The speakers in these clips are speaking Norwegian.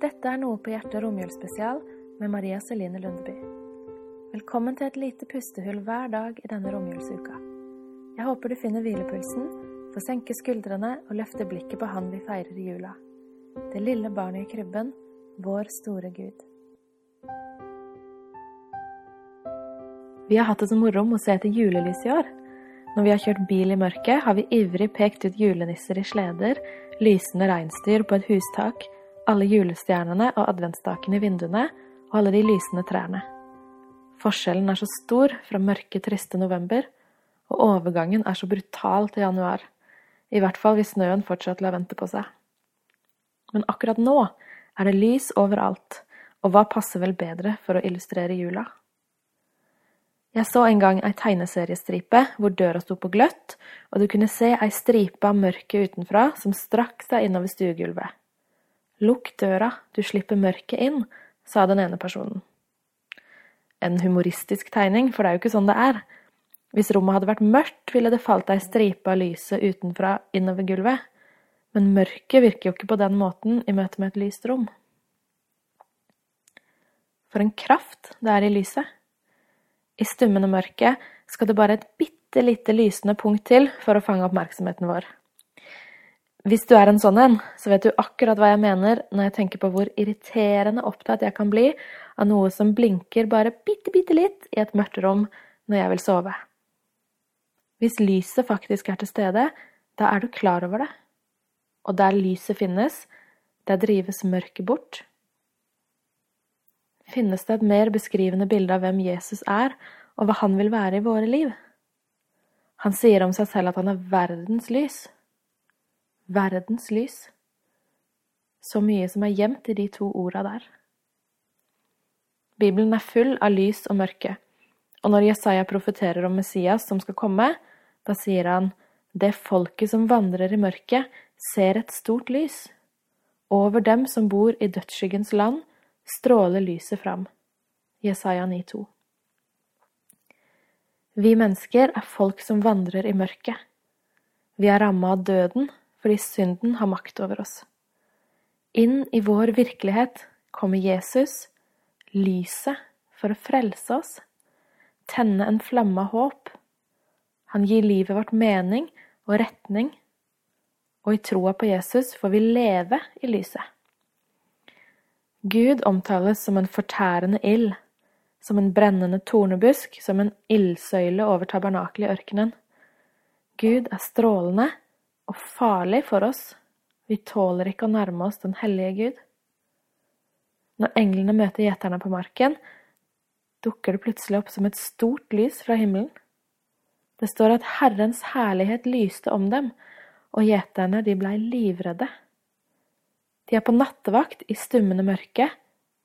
Dette er Noe på hjertet romjulsspesial med Maria Celine Lundeby. Velkommen til et lite pustehull hver dag i denne romjulsuka. Jeg håper du finner hvilepulsen, får senke skuldrene og løfte blikket på Han vi feirer i jula. Det lille barnet i krybben, vår store Gud. Vi har hatt det så moro å se etter julelys i år. Når vi har kjørt bil i mørket, har vi ivrig pekt ut julenisser i sleder, lysende reinsdyr på et hustak, alle julestjernene og adventsstakene i vinduene og alle de lysende trærne. Forskjellen er så stor fra mørke, triste november, og overgangen er så brutal til januar, i hvert fall hvis snøen fortsatt lar vente på seg. Men akkurat nå er det lys overalt, og hva passer vel bedre for å illustrere jula? Jeg så en gang ei tegneseriestripe hvor døra sto på gløtt, og du kunne se ei stripe av mørket utenfra som strakk seg innover stuegulvet. Lukk døra, du slipper mørket inn, sa den ene personen. En humoristisk tegning, for det er jo ikke sånn det er. Hvis rommet hadde vært mørkt, ville det falt ei stripe av lyset utenfra innover gulvet, men mørket virker jo ikke på den måten i møte med et lyst rom. For en kraft det er i lyset. I stummende mørke skal det bare et bitte lite lysende punkt til for å fange oppmerksomheten vår. Hvis du er en sånn en, så vet du akkurat hva jeg mener når jeg tenker på hvor irriterende opptatt jeg kan bli av noe som blinker bare bitte, bitte litt i et mørkt rom når jeg vil sove. Hvis lyset faktisk er til stede, da er du klar over det. Og der lyset finnes, der drives mørket bort. Finnes det et mer beskrivende bilde av hvem Jesus er, og hva han vil være i våre liv? Han sier om seg selv at han er verdens lys. Verdens lys. Så mye som er gjemt i de to orda der. Bibelen er full av lys og mørke, og når Jesaja profeterer om Messias som skal komme, da sier han det folket som vandrer i mørket, ser et stort lys. Over dem som bor i dødsskyggens land, stråler lyset fram. Jesaja 9,2. Vi mennesker er folk som vandrer i mørket. Vi er ramma av døden fordi synden har makt over oss. Inn i vår virkelighet kommer Jesus, lyset, for å frelse oss, tenne en flamme av håp. Han gir livet vårt mening og retning, og i troa på Jesus får vi leve i lyset. Gud omtales som en fortærende ild, som en brennende tornebusk, som en ildsøyle over tabernakelet i ørkenen. Gud er strålende og farlig for oss, vi tåler ikke å nærme oss den hellige Gud. Når englene møter gjeterne på marken, dukker det plutselig opp som et stort lys fra himmelen. Det står at Herrens herlighet lyste om dem, og gjeterne de blei livredde. De er på nattevakt i stummende mørke,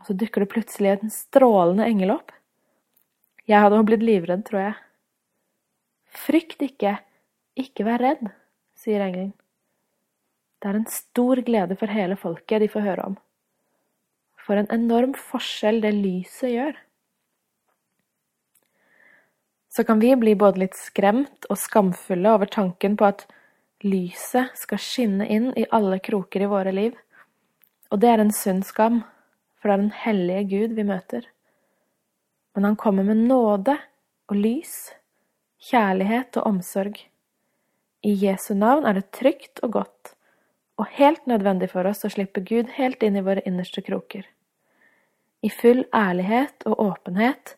og så dukker det plutselig en strålende engel opp. Jeg hadde blitt livredd, tror jeg. Frykt ikke, ikke vær redd, sier engelen. Det er en stor glede for hele folket de får høre om. For en enorm forskjell det lyset gjør. Så kan vi bli både litt skremt og skamfulle over tanken på at lyset skal skinne inn i alle kroker i våre liv. Og det er en sunn skam, for det er den hellige Gud vi møter. Men han kommer med nåde og lys, kjærlighet og omsorg. I Jesu navn er det trygt og godt, og helt nødvendig for oss å slippe Gud helt inn i våre innerste kroker. I full ærlighet og åpenhet,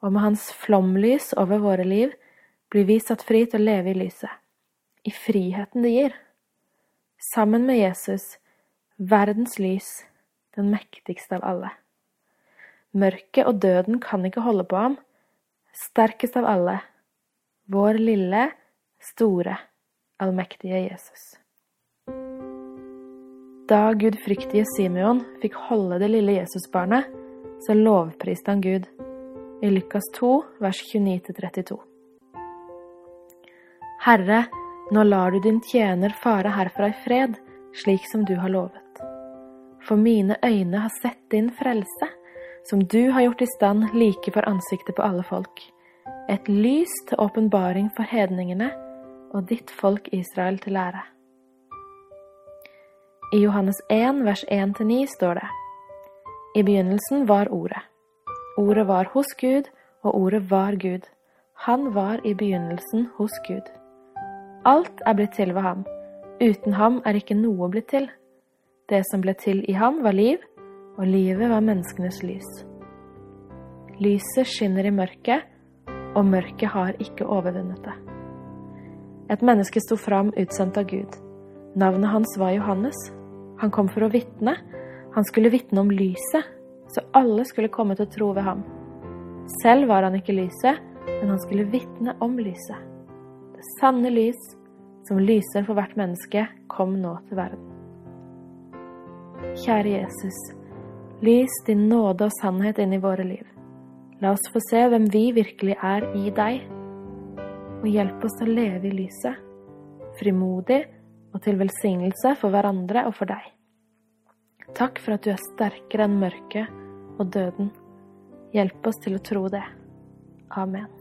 og med Hans flomlys over våre liv, blir vi satt fri til å leve i lyset, i friheten det gir. Sammen med Jesus verdens lys, den mektigste av alle. Mørket og døden kan ikke holde på ham, sterkest av alle, vår lille, store, allmektige Jesus. Da gudfryktige Simeon fikk holde det lille Jesusbarnet, så lovpriste han Gud, i Lukas 2, vers 29-32. Herre, nå lar du din tjener fare herfra i fred, slik som du har lovet for mine øyne har sett din frelse, som du har gjort i stand like for ansiktet på alle folk. Et lys til åpenbaring for hedningene og ditt folk Israel til lære. I Johannes 1, vers 1-9 står det:" I begynnelsen var Ordet. Ordet var hos Gud, og Ordet var Gud. Han var i begynnelsen hos Gud. Alt er blitt til ved ham. Uten ham er ikke noe blitt til. Det som ble til i ham, var liv, og livet var menneskenes lys. Lyset skinner i mørket, og mørket har ikke overvunnet det. Et menneske sto fram utsendt av Gud. Navnet hans var Johannes. Han kom for å vitne. Han skulle vitne om lyset, så alle skulle komme til å tro ved ham. Selv var han ikke lyset, men han skulle vitne om lyset. Det sanne lys, som lyser for hvert menneske, kom nå til verden. Kjære Jesus, lys din nåde og sannhet inn i våre liv. La oss få se hvem vi virkelig er i deg, og hjelp oss å leve i lyset, frimodig og til velsignelse for hverandre og for deg. Takk for at du er sterkere enn mørket og døden. Hjelp oss til å tro det. Amen.